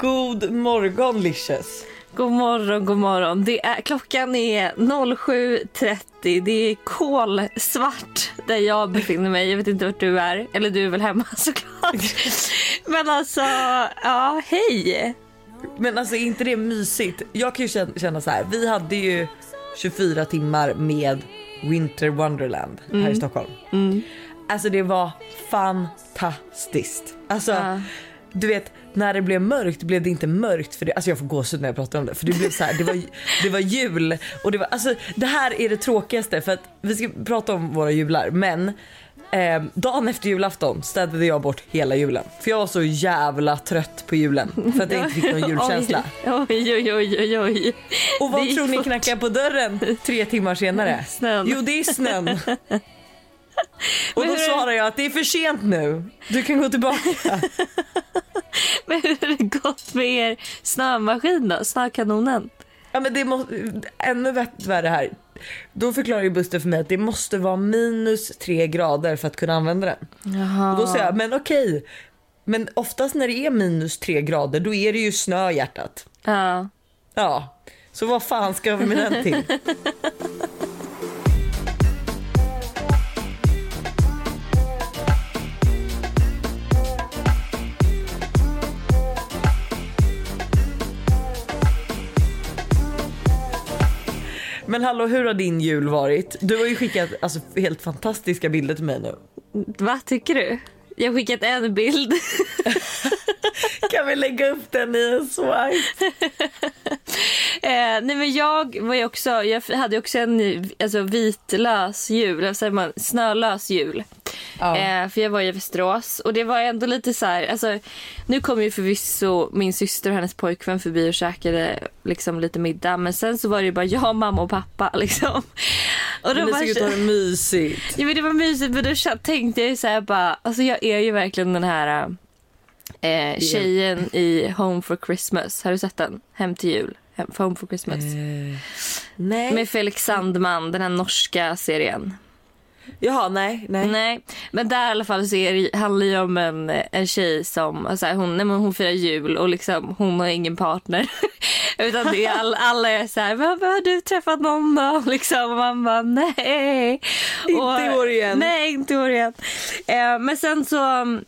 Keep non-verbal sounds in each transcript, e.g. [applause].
God morgon Licious. God morgon, god morgon. Det är, klockan är 07.30. Det är kolsvart där jag befinner mig. Jag vet inte vart du är. Eller du är väl hemma [laughs] såklart. Men alltså, ja, hej. Men alltså är inte det mysigt? Jag kan ju känna, så här. Vi hade ju 24 timmar med Winter Wonderland här i Stockholm. Alltså det var fantastiskt. Alltså Ja. Du vet när det blev mörkt blev det inte mörkt för det. Alltså jag får gåshud när jag pratar om det för det blev så här, det var, det var jul och det var alltså det här är det tråkigaste för att vi ska prata om våra jular men eh, dagen efter julafton städade jag bort hela julen för jag var så jävla trött på julen för att jag inte fick någon [laughs] julkänsla. Oj, oj, oj, oj, oj. Och vad tror ni fort. knackar på dörren tre timmar senare? Snön. Jo det är snön. [laughs] [laughs] Och då svarar jag att det är för sent nu. Du kan gå tillbaka. [laughs] Men hur har det gått med er snömaskin då? Snökanonen? Ja men det måste, ännu värre här. Då förklarar ju Buster för mig att det måste vara minus tre grader för att kunna använda den. Jaha. Och då säger jag, men okej. Men oftast när det är minus tre grader då är det ju snö i hjärtat. Ja. Ja, så vad fan ska vi med den till? [laughs] Men hallå, hur har din jul varit? Du har ju skickat alltså, helt fantastiska bilder till mig nu. Vad tycker du? Jag har skickat en bild. [laughs] Kan vi lägga upp den i en swipe? [laughs] Eh, nej men jag var ju också, jag hade också en alltså, vitlös jul, eller säger man, snölös jul. Ja. Eh, för jag var i Västerås och det var ändå lite så här, alltså, nu kom ju förvisso min syster och hennes pojkvän förbi och käkade liksom lite middag men sen så var det ju bara jag, mamma och pappa [laughs] liksom. Och Men ni bara- såg ut att det mysigt. Ja men det var mysigt men då tänkte jag ju så här bara, alltså jag är ju verkligen den här eh, tjejen i Home for Christmas. Har du sett den? Hem till jul. Hem, Home for Christmas. Eh, nej. Med Felix Sandman, den här norska serien. Jaha, nej, nej. Nej, men där i alla fall så är det, handlar det om en, en tjej som, alltså hon, nej, men hon firar jul och liksom hon har ingen partner. [laughs] Utan det är all, alla är så här, "Men har du träffat någon då? [laughs] Liksom, och man bara nej. Inte i år igen. Nej, inte i år igen. Eh, men sen så um,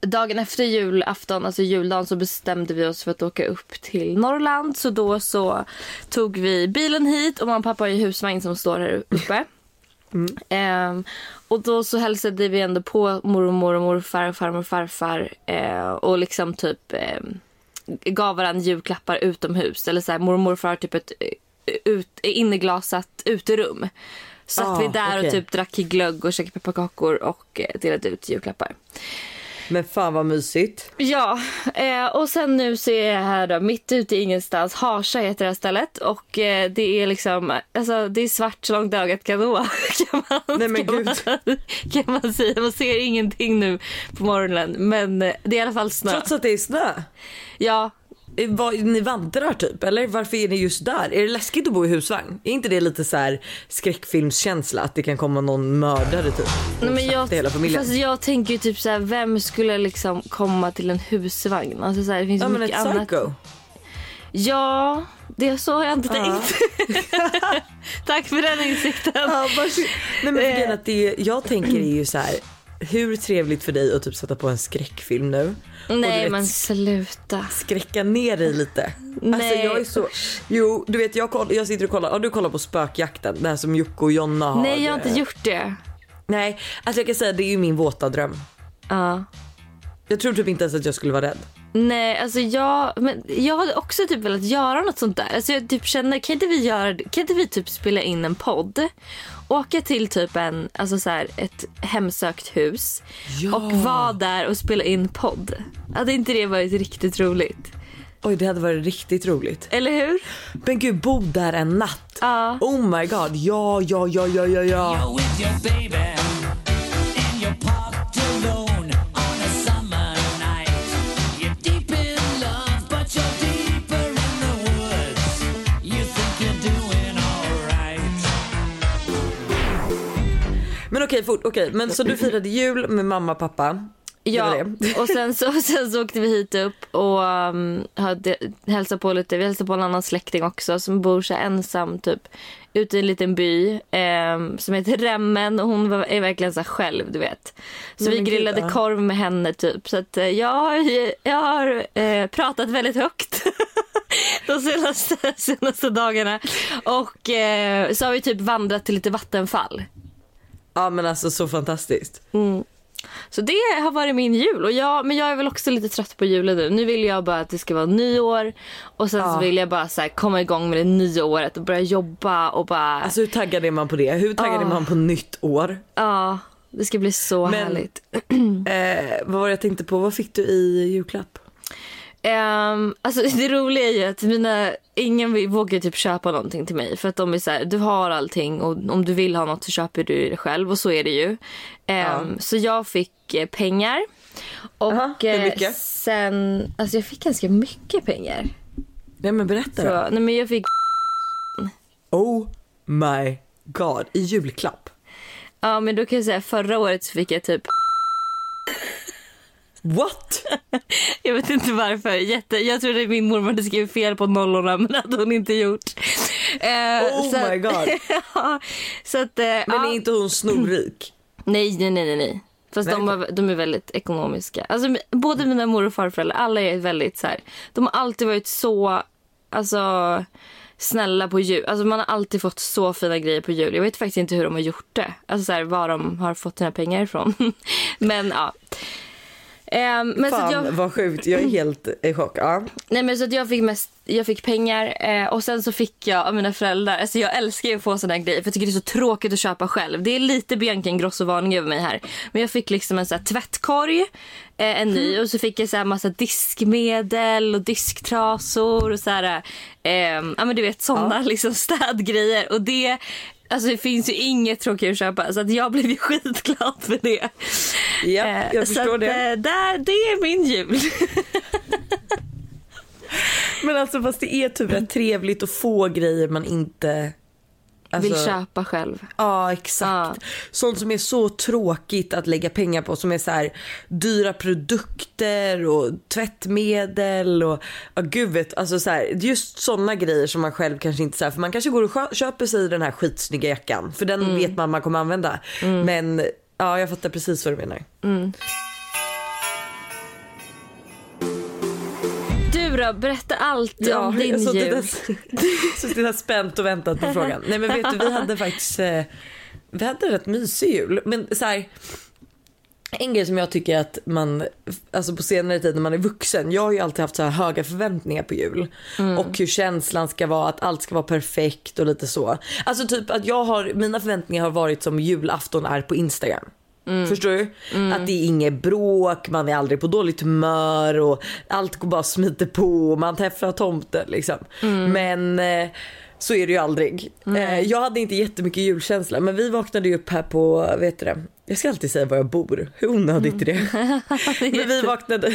dagen efter julafton, alltså juldagen, så bestämde vi oss för att åka upp till Norrland. Så då så tog vi bilen hit och mamma och pappa har ju husvagn som står här uppe. Ehm, och då så hälsade vi ändå på mormor och morfar och farmor och farfar eh, och liksom typ ehm, gav varandra julklappar utomhus. Eller så här, mormor och morfar har typ ett eh, ut, inneglasat uterum. Satt Ah, vi där okej. och typ drack glögg och käkade pepparkakor och eh, delade ut julklappar. Men fan vad mysigt. Ja, eh, och sen nu så är jag här då mitt ute i ingenstans. Harsa heter det här stället och eh, det är liksom, alltså det är svart så långt ögat kan nå. [laughs] Kan man, Nej, men kan gud. Man, kan man säga. Man ser ingenting nu på morgonen men eh, det är i alla fall snö. Trots att det är snö. Ja, Vad, ni vandrar typ eller varför är ni just där? Är det läskigt att bo i husvagn? Är inte det lite så här skräckfilmskänsla att det kan komma någon mördare typ? nej, men jag, hela familjen? fast jag tänker ju typ så här, vem skulle liksom komma till en husvagn? Alltså så här, det finns ja så men mycket ett annat. psycho. Ja, det så har jag inte tänkt. [laughs] Tack för den insikten. Ja. Nej men att det, jag tänker är ju så här. Hur trevligt för dig att typ sätta på en skräckfilm nu? Nej vet, men sluta. skräcka ner dig lite. Alltså Nej, jag är så, jo du vet jag, koll, jag sitter och kollar, har du kollat på spökjakten? Det här som Jocke och Jonna har. Nej jag har inte gjort det. Nej, alltså jag kan säga det är ju min våta dröm. Ja. Jag tror typ inte ens att jag skulle vara rädd. Nej, alltså jag, men jag hade också typ velat göra något sånt där. Alltså jag typ känner, kan inte vi göra, kan inte vi typ spela in en podd? Åka till typ en, alltså så här, ett hemsökt hus Ja. och vara där och spela in podd. Hade inte det varit riktigt roligt? Oj det hade varit riktigt roligt. Eller hur? Men gud bo där en natt. Ja. Oh my god, ja ja ja ja ja ja. Okej, fort, okej. Men så du [laughs] firade jul med mamma och pappa. Ja, [laughs] och sen så, sen så åkte vi hit upp och um, hade, hälsade på lite. Vi hälsade på en annan släkting också som bor så ensam typ ute i en liten by ehm, som heter Remmen och hon var, är verkligen så själv du vet. Så vi men gud, grillade ja. korv med henne typ. Så att eh, jag har, jag har eh, pratat väldigt högt [laughs] de senaste, senaste dagarna. Och eh, så har vi typ vandrat till lite vattenfall. Ja men alltså så fantastiskt. Så det har varit min jul. Och jag, men jag är väl också lite trött på julen nu. Nu vill jag bara att det ska vara nyår. Och sen så Ja. vill jag bara så komma igång med det nya året och börja jobba och bara... Alltså hur taggad är man på det? Hur taggad är Ah. man på nytt år? ja, det ska bli så Men- härligt. Eh, vad var det jag tänkte på? Vad fick du i julklapp? Um, alltså [laughs] det roliga är ju att mina, ingen vågar typ köpa någonting till mig. För att de är så här, du har allting och om du vill ha något så köper du det själv. Och så är det ju. Ehm, Så jag fick eh, pengar. Och Aha, eh, sen, alltså jag fick ganska mycket pengar. Nej men berätta Så, då. nej men jag fick Oh my god, i julklapp. Ja men då kan jag säga förra året så fick jag typ, What? [laughs] jag vet inte varför, jätte, jag trodde min mormor hade skrivit fel på nollorna [laughs] men det hade hon inte gjort. Eh, Oh så, my god. [laughs] ja, så att, eh, Men ja, är inte hon snorrik? [clears throat] nej nej nej nej. Fast Nej, de, har, de är väldigt ekonomiska. Alltså, både mina mor och farföräldrar, alla är väldigt så här. De har alltid varit så alltså, snälla på jul. Alltså, man har alltid fått så fina grejer på jul. Jag vet faktiskt inte hur de har gjort det. Alltså så här, var de har fått sina pengar ifrån. men ja. Ehm, men så Fan jag, vad sjukt, jag är helt i chock. Ja. nej, men så att jag fick mest jag fick pengar eh, och sen så fick jag av mina föräldrar, alltså jag älskar ju att få sådana här grejer för jag tycker det är så tråkigt att köpa själv. Det är lite Bianca Ingrosso-varning över mig här. Men jag fick liksom en sån här tvättkorg, eh, en ny och så fick jag så här massa diskmedel och disktrasor och så här, eh, ja men du vet sådana [laughs] liksom städgrejer och det Alltså det finns ju inget tråkigare att köpa så att jag blev ju [laughs] skitglad för det. Ja, Eh, jag så förstår att, det. eh, där, det är min jul. [laughs] Men alltså fast det är typ rätt trevligt att få grejer man inte alltså, Vill köpa själv. Ja exakt. Sånt som är så tråkigt att lägga pengar på som är så här dyra produkter och tvättmedel och ja gud vet alltså så här, just såna grejer som man själv kanske inte så här, för man kanske går och köper sig den här skitsnygga jackan för den vet man man kommer använda. Men ja jag fattar precis vad du menar. Du då, berätta allt om jag din har suttit jul. [laughs] suttit här spänt och väntat på frågan. Nej men vet du vi hade faktiskt eh, vi hade rätt mysig jul. Men så här, en grej som jag tycker att man, alltså på senare tid när man är vuxen, jag har ju alltid haft så här höga förväntningar på jul. Och hur känslan ska vara, att allt ska vara perfekt och lite så. Alltså typ att jag har, mina förväntningar har varit som julafton är på Instagram. Förstår du? Att det är inget bråk, man är aldrig på dåligt humör och allt går bara smiter på och man träffar tomten liksom. Men eh, så är det ju aldrig. Eh, jag hade inte jättemycket julkänsla men vi vaknade ju upp här på, vet du det? Jag ska alltid säga var jag bor, hur onödigt är det? [laughs] men vi vaknade,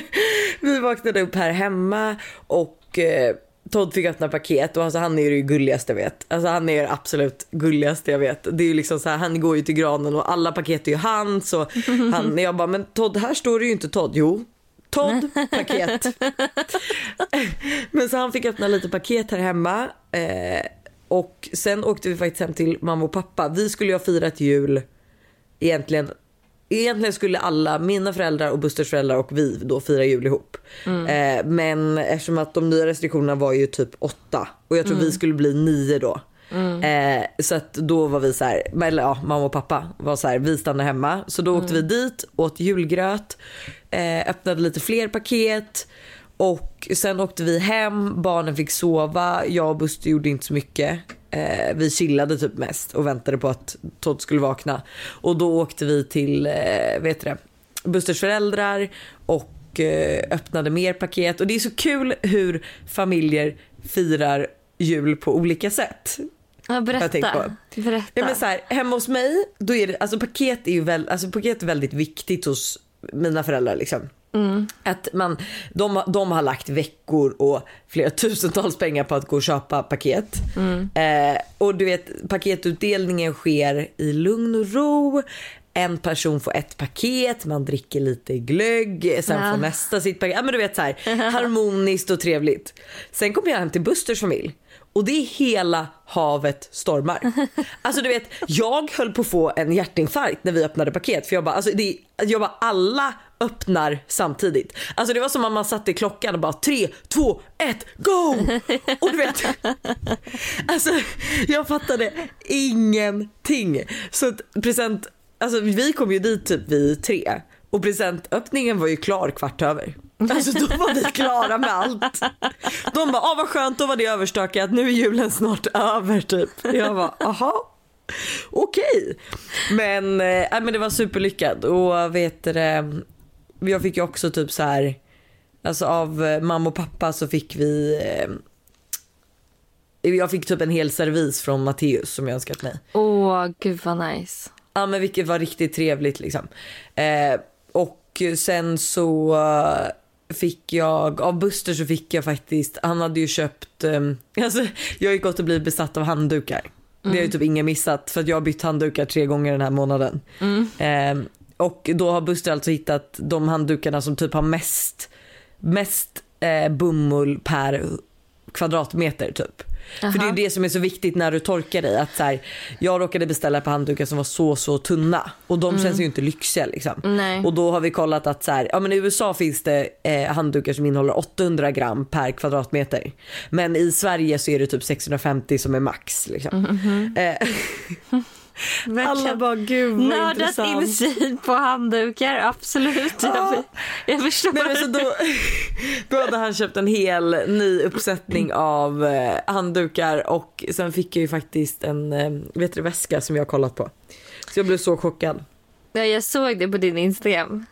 [laughs] vi vaknade upp här hemma och eh, Todd fick öppna paket och alltså han är ju det gulligaste jag vet. Alltså han är det absolut gulligaste jag vet. Det är ju liksom så här, han går ju till granen och alla paket är ju hans och [laughs] han, jag bara men Todd här står det ju inte Todd. Jo, Todd paket. [laughs] men så han fick öppna lite paket här hemma eh, och sen åkte vi faktiskt hem till mamma och pappa. Vi skulle ju ha firat jul egentligen Egentligen skulle alla, mina föräldrar och Busters föräldrar och vi då fira jul ihop. Eh, men eftersom att de nya restriktionerna var ju typ åtta och jag tror vi skulle bli nio då. Eh, så att då var vi så här, eller ja, mamma och pappa var så här, vi stannar hemma. Så då åkte vi dit, åt julgröt, eh, öppnade lite fler paket. Och sen åkte vi hem, barnen fick sova, jag och Buster gjorde inte så mycket. Eh, vi chillade typ mest och väntade på att Todd skulle vakna. Och då åkte vi till, eh, vet det, Busters föräldrar och eh, öppnade mer paket. Och det är så kul hur familjer firar jul på olika sätt. Ja, berätta. berätta. Ja, men så här, hemma hos mig, då är det, alltså paket är ju väl, alltså paket är väldigt viktigt hos mina föräldrar liksom. Att man, de, de har lagt veckor och flera [laughs] tusentals pengar på att gå och köpa paket. Eh, och du vet paketutdelningen sker i lugn och ro. en person får ett paket, man dricker lite glögg, sen Ja. får nästa sitt paket. Ja, men du vet så här, [laughs] harmoniskt och trevligt. Sen kommer jag hem till Busters familj och det är hela havet stormar. [laughs] Alltså du vet, jag höll på att få en hjärtinfarkt när vi öppnade paket för jag bara, alltså det, jag bara alla öppnar samtidigt. Alltså det var som om man satte klockan och bara 3, 2, 1, go! [laughs] Och du vet, alltså jag fattade ingenting. Så present, alltså vi kom ju dit typ vid tre och presentöppningen var ju klar kvart över. Alltså då var vi klara med allt. De bara, ah, vad skönt, då var det överstökat, nu är julen snart över typ. Jag bara, aha. Okej. Men, eh, nej, men det var superlyckat och vet du det, jag fick ju också typ så här, alltså av eh, mamma och pappa så fick vi eh, jag fick typ en hel servis från Matteus som jag önskat mig. Åh, gud vad nice. Ja men vilket var riktigt trevligt liksom. Eh, och sen så eh, fick jag, av Buster så fick jag faktiskt, han hade ju köpt, eh, [laughs] alltså jag har ju gått och blivit besatt av handdukar. Det har ju typ ingen missat för jag har bytt handdukar tre gånger den här månaden. Eh, och då har Buster alltså hittat de handdukarna som typ har mest, mest eh, bomull per kvadratmeter typ. För det är Aha. det som är så viktigt när du torkar dig. Att så här, jag råkade beställa på handdukar som var så så tunna och de känns ju inte lyxiga liksom. Nej. Och då har vi kollat att så här, ja, men i USA finns det eh, handdukar som innehåller 800 gram per kvadratmeter. Men i Sverige så är det typ 650 som är max. Liksom. Eh, [laughs] alla bara gud vad Nördat insyn på handdukar, absolut. Jag, jag förstår. Nej, men så då, då hade han köpt en hel ny uppsättning av eh, handdukar och sen fick jag ju faktiskt en eh, vet du, väska som jag har kollat på. Så jag blev så chockad. Ja, jag såg det på din Instagram.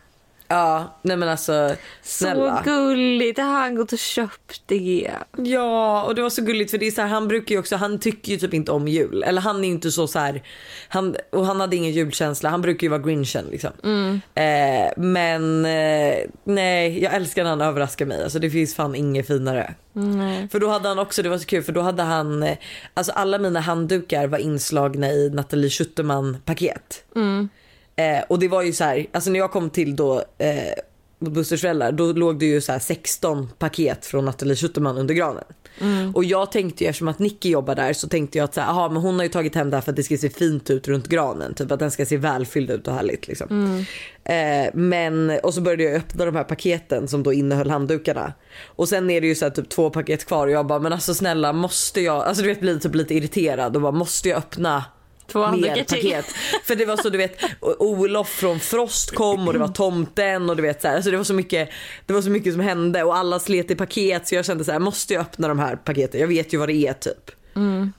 Ja, nej men alltså snälla. Så gulligt. Har han gått och köpt det? Ja, och det var så gulligt för det är så här, han brukar ju också, han tycker ju typ inte om jul. Eller han är inte så så här, han, och han hade ingen julkänsla, han brukar ju vara grinchen liksom. Eh, men eh, nej, jag älskar när han överraskar mig. Alltså det finns fan inget finare. Nej. För då hade han också, det var så kul för då hade han, eh, alltså alla mina handdukar var inslagna i Nathalie Schuterman paket. Eh, och det var ju så här, alltså när jag kom till då eh, Busters föräldrar då låg det ju så här 16 paket från Nathalie Schuterman under granen. Och jag tänkte ju eftersom att Nicky jobbar där så tänkte jag att så här, aha, men hon har ju tagit hem det här för att det ska se fint ut runt granen. Typ att den ska se välfylld ut och härligt liksom. Eh, men och så började jag öppna de här paketen som då innehöll handdukarna. Och sen är det ju så här typ två paket kvar och jag bara men alltså snälla måste jag, alltså du vet blir typ lite irriterad och bara måste jag öppna Två mer paket. För det var så du vet Olof från Frost kom och det var tomten och du vet så här, alltså det var så mycket Det var så mycket som hände och alla slet i paket så jag kände så här måste jag öppna de här paketen? Jag vet ju vad det är typ.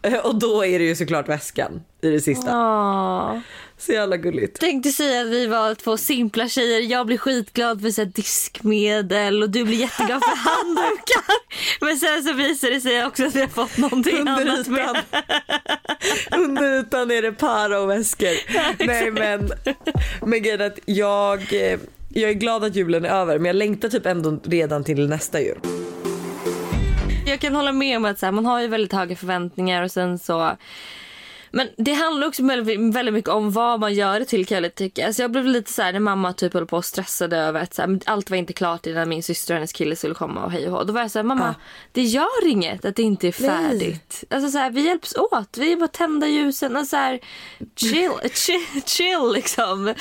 [laughs] Och då är det ju såklart väskan i det sista. Åh. Så jävla gulligt. Tänkte säga att vi var två simpla tjejer. Jag blir skitglad för så diskmedel och du blir jätteglad för handdukar. [laughs] Men sen så visar det sig också att vi har fått någonting Under annat ytan. med. [laughs] Under ytan är det para och väskor. Nej men, men grejen att jag, eh, jag är glad att julen är över men jag längtar typ ändå redan till nästa jul. Jag kan hålla med om att så här, man har ju väldigt höga förväntningar och sen så men det handlar också väldigt, mycket om vad man gör det till kan jag lite tycka. Alltså jag blev lite så här när mamma typ höll på och stressade över att så här, allt var inte klart innan min syster och hennes kille skulle komma och hej och hå. Då var jag så här, mamma det gör inget att det inte är Nej. färdigt. Alltså så här, vi hjälps åt, vi bara tända ljusen och så här, chill, [laughs] chill, chill liksom.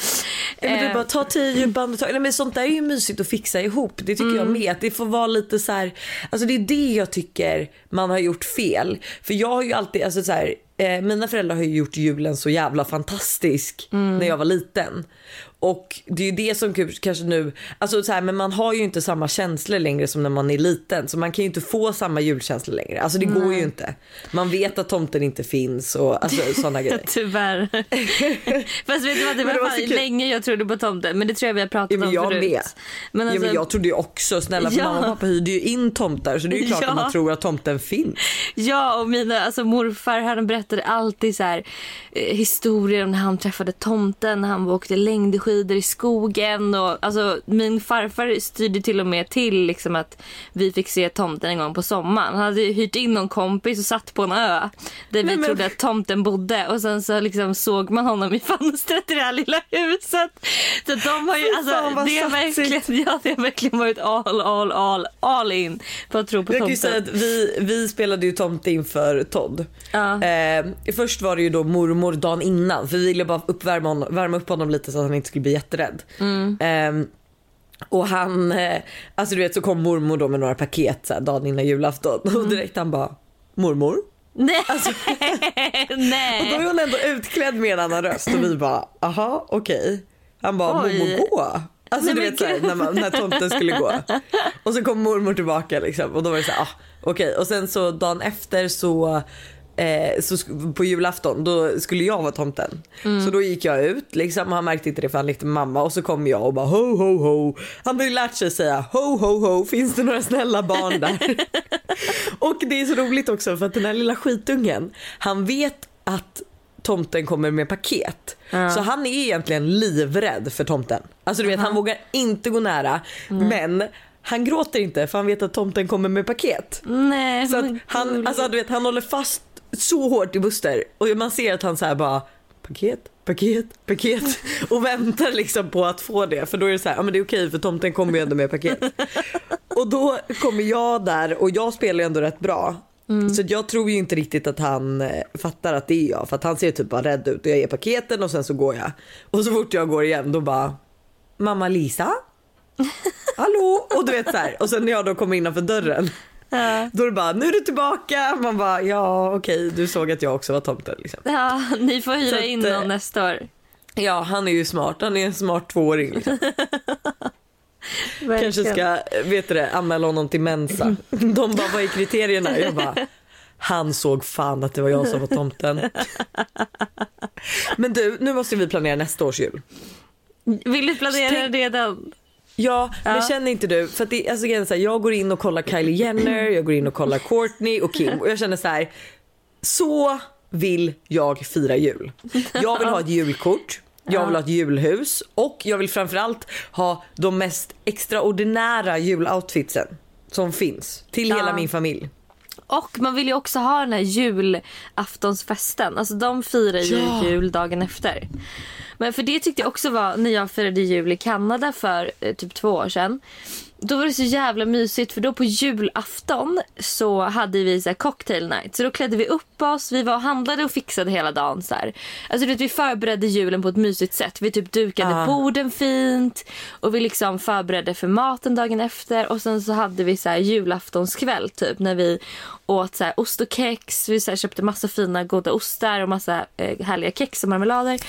Ja, men Eh, du bara ta tio djupa andetag. Nej, men sånt där är ju mysigt att fixa ihop. Det tycker jag med. Att det får vara lite så här. Alltså det är det jag tycker man har gjort fel. För jag har ju alltid, alltså så här, eh, mina föräldrar har ju gjort julen så jävla fantastisk när jag var liten. Och det är ju det som kanske nu, alltså så här, men man har ju inte samma känslor längre som när man är liten. Så man kan ju inte få samma julkänsla längre. Alltså det går ju inte. Man vet att tomten inte finns och alltså, [laughs] sådana grejer. Tyvärr. [laughs] Fast vet du vad, det var, det var fan länge jag trodde på tomten. Men det tror jag vi har pratat Ja, men om jag förut. med. Men ja, alltså, men jag trodde ju också, snälla för Ja. mamma och pappa hyrde ju in tomtar så det är ju klart Ja. att man tror att tomten finns. Ja, och mina, alltså morfar han berättade alltid så här, eh, historier om när han träffade tomten, när han åkte längdskidor längdskidor i skogen. Och, alltså, min farfar styrde till och med till liksom, att vi fick se tomten en gång på sommaren. Han hade hyrt in någon kompis och satt på en ö där vi men- trodde att tomten bodde. Och sen så liksom såg man honom i [laughs] fönstret i det här lilla huset. Så de har ju, alltså, det, har verkligen, ja, det har verkligen varit all, all, all, all in på att tro på Jag kan tomten. att vi, vi spelade ju tomte inför Todd. Ja. Eh, först var det ju då mormor dagen innan för vi ville bara uppvärma honom, värma upp honom lite så att han inte skulle bli jätterädd. Mm. Eh, och han, eh, alltså du vet så kom mormor då med några paket så här, dagen innan julafton Mm. och direkt han bara mormor. Nej! Alltså- [laughs] Och då Nej! är hon ändå utklädd med en annan röst och vi bara aha okej. Han bara Oj. mormor gå. Alltså Nej, du vet såhär, när, man, när tomten skulle gå. Och så kom mormor tillbaka liksom och då var det såhär ah, okej och sen så dagen efter så Eh, så på julafton då skulle jag vara tomten. Mm. Så då gick jag ut liksom, han märkte inte det för han lekte mamma och så kom jag och bara ho ho ho. Han har ju lärt sig säga ho ho ho, finns det några snälla barn där? [laughs] och det är så roligt också för att den här lilla skitungen, han vet att tomten kommer med paket. Ja. Så han är egentligen livrädd för tomten. Alltså du vet han vågar inte gå nära men han gråter inte för han vet att tomten kommer med paket. Nej, Så han, alltså, du vet, han håller fast så hårt i Buster och man ser att han så här bara paket, paket, paket [laughs] och väntar liksom på att få det för då är det så här, ja men det är okej för tomten kommer ju ändå med paket. [laughs] Och då kommer jag där och jag spelar ju ändå rätt bra. Så att jag tror ju inte riktigt att han eh, fattar att det är jag för att han ser typ bara rädd ut och jag ger paketen och sen så går jag. Och så fort jag går igen då bara Mamma Lisa? [laughs] Hallå? Och du vet så här. och sen när jag då kommer innanför dörren Ja. då är det bara, nu är du tillbaka. Man bara, ja okej, du såg att jag också var tomten. Liksom. Ja, ni får hyra att, in eh, någon nästa år. Ja, han är ju smart. Han är en smart tvååring. Liksom. Kanske ska, vet du det, anmäla honom till Mensa. De bara, vad är kriterierna? Jag bara, han såg fan att det var jag som var tomten. Men du, nu måste vi planera nästa års jul. Vill du planera redan? Ja, men Ja. känner inte du? För det, alltså, så här, jag går in och kollar Kylie Jenner, jag går in och kollar Courtney och Kim och jag känner så här. Så vill jag fira jul. Jag vill ha ett julkort. Jag vill ha ett julhus och jag vill framförallt ha de mest extraordinära juloutfitsen som finns till hela Ja. min familj. Och man vill ju också ha den här julaftonsfesten. Alltså de firar ju Ja. jul dagen efter. Men för det tyckte jag också var när jag firade jul i Kanada för eh, typ två år sedan. Då var det så jävla mysigt för då på julafton så hade vi så här cocktail night. Så då klädde vi upp oss, vi var och handlade och fixade hela dagen. Så här. Alltså vet, vi förberedde julen på ett mysigt sätt. Vi typ dukade Ja. borden fint och vi liksom förberedde för maten dagen efter. Och sen så hade vi så här julaftonskväll typ när vi åt så här ost och kex. Vi så här köpte massa fina goda ostar och massa eh, härliga kex och marmelader.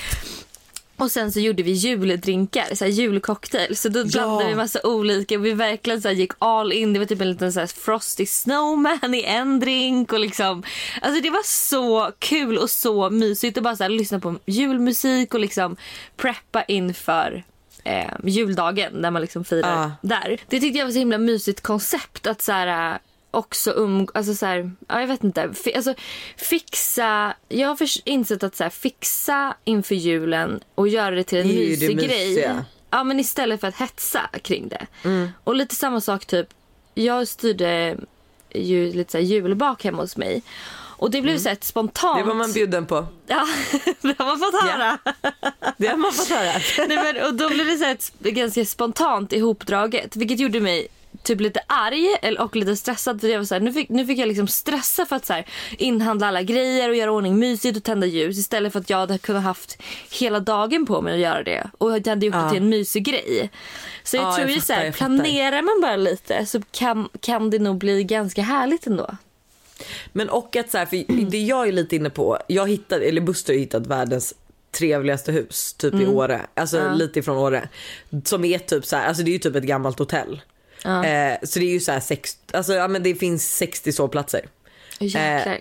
Och sen så gjorde vi juldrinkar, så här julcocktail. Så då blandade vi massa olika och vi verkligen så gick all in. Det var typ en liten så här frosty snowman i en drink och liksom. Alltså det var så kul och så mysigt att bara så här lyssna på julmusik och liksom preppa inför eh, juldagen när man liksom firar Ja. där. Det tyckte jag var så himla mysigt koncept att så här också um, alltså så här, ja, jag vet inte, Fi, alltså fixa, jag har insett att så här, fixa inför julen och göra det till en Det är ju det mysig grej. mysiga. Ja men istället för att hetsa kring det. Mm. Och lite samma sak typ, jag styrde ju lite så här julbak hemma hos mig. Och det blev så här ett spontant... Mm. Det var man bjuden på. [laughs] Ja, det har man fått höra. Det har man fått höra. [laughs] Nej, men, och då blev det så ett ganska spontant ihopdraget. Vilket gjorde mig typ lite arg och lite stressad. För jag var så här, nu, fick, nu fick jag liksom stressa för att så här, inhandla alla grejer och göra ordning mysigt och tända ljus. Istället för att jag hade kunnat haft hela dagen på mig att göra det. Och jag hade gjort Ja. det till en mysig grej. Så jag Ja, tror jag ju så fattar, här, jag fattar. planerar man bara lite så kan, kan det nog bli ganska härligt ändå. Men och att så här, för det jag är lite inne på, jag hittade, eller Buster har hittat världens trevligaste hus typ i Åre, alltså lite ifrån Åre. Som är typ så här, alltså det är ju typ ett gammalt hotell. Ja. Eh, så det är ju så här sex, alltså ja men det finns 60 sovplatser. Jäklar.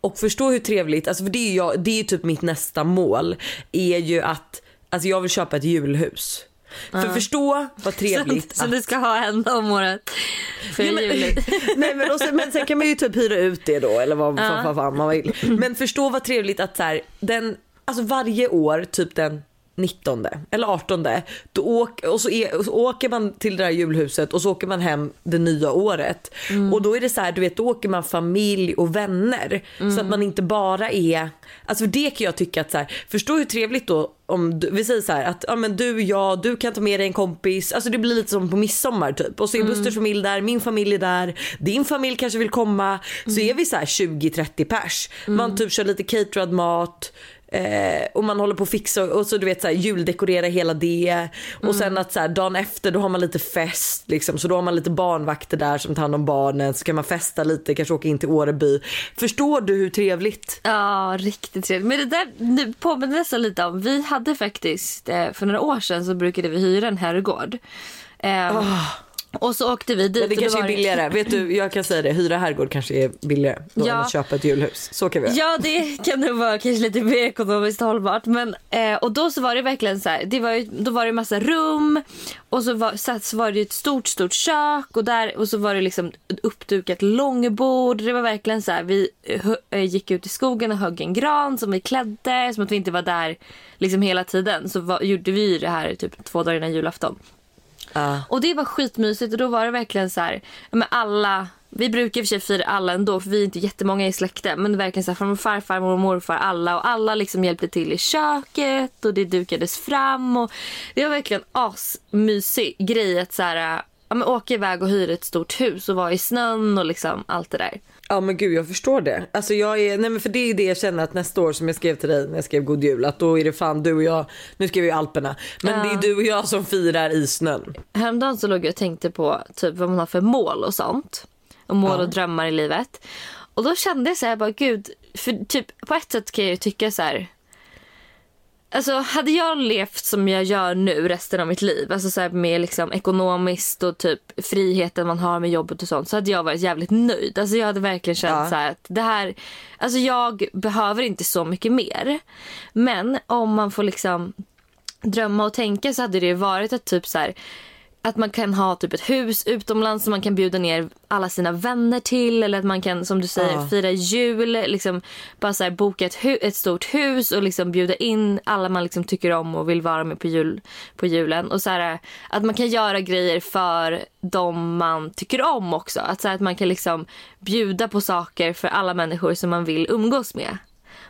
Och förstå hur trevligt, alltså för det är ju jag, det är ju typ mitt nästa mål, är ju att, alltså jag vill köpa ett julhus. För förstå vad trevligt Så att... du ska ha en om året för Ja, men, [laughs] nej, men, sen, men sen kan man ju typ hyra ut det då eller vad vad fan man vill. Men förstå vad trevligt att så här, den, alltså varje år typ den 19 eller 18 då åk, och, så är, och så åker man till det där julhuset och så åker man hem det nya året. Och då är det så här, du vet då åker man familj och vänner. Så att man inte bara är, alltså för det kan jag tycka att så här, förstå hur trevligt då om du, vi säger så här att ja, men du, jag, du kan ta med dig en kompis. Alltså det blir lite som på midsommar typ. Och så är Busters familj där, min familj är där, din familj kanske vill komma. Så är vi så här 20-30 pers. Man typ kör lite caterad mat. Eh, och man håller på att fixa och så du vet så här, juldekorera hela det. Och sen att så här, dagen efter då har man lite fest liksom. Så då har man lite barnvakter där som tar hand om barnen. Så kan man festa lite, kanske åka in till Åreby. Förstår du hur trevligt? Ja, riktigt trevligt. Men det där nu påminner nästan lite om, vi hade faktiskt eh, för några år sedan så brukade vi hyra en herrgård. Eh, Och så åkte vi dit. Men det kanske var är billigare. Vet du, jag kan säga det. Hyra herrgård kanske är billigare då Ja. än att köpa ett julhus. Så kan vi göra. Ja det kan nog vara kanske lite mer ekonomiskt hållbart. Men, eh, och då så var det verkligen så här, det var ju, då var det massa rum och så var, så, så var det ett stort stort kök och, där, och så var det liksom ett uppdukat långbord. Det var verkligen så här, vi eh, gick ut i skogen och högg en gran som vi klädde. Som att vi inte var där liksom hela tiden. Så var, gjorde vi det här typ två dagar innan julafton. Uh. Och det var skitmysigt och då var det verkligen så här, ja, men alla, vi brukar i och för sig fira alla ändå för vi är inte jättemånga i släkten. Men verkligen så här, från farfar, mormor, morfar, alla och alla liksom hjälpte till i köket och det dukades fram och det var verkligen asmysig grej att så här, ja, men åka iväg och hyra ett stort hus och vara i snön och liksom allt det där. Ja men gud jag förstår det. Alltså jag är, nej men för det är det jag känner att nästa år som jag skrev till dig när jag skrev God Jul att då är det fan du och jag, nu skrev jag ju Alperna, men Ja. det är du och jag som firar i snön. Häromdagen så låg jag och tänkte på typ vad man har för mål och sånt. Och mål Ja. och drömmar i livet. Och då kände jag så här, bara gud, för typ på ett sätt kan jag ju tycka så här. Alltså hade jag levt som jag gör nu resten av mitt liv, alltså så med liksom ekonomiskt och typ friheten man har med jobbet och sånt, så hade jag varit jävligt nöjd. Alltså jag hade verkligen känt Ja. så att det här, alltså jag behöver inte så mycket mer. Men om man får liksom drömma och tänka så hade det ju varit att typ så här att man kan ha typ ett hus utomlands som man kan bjuda ner alla sina vänner till eller att man kan som du säger Ja. fira jul, liksom bara så här, boka ett, ett stort hus och liksom bjuda in alla man liksom tycker om och vill vara med på, jul, på julen och så här, att man kan göra grejer för de man tycker om också, att, så här, att man kan liksom bjuda på saker för alla människor som man vill umgås med.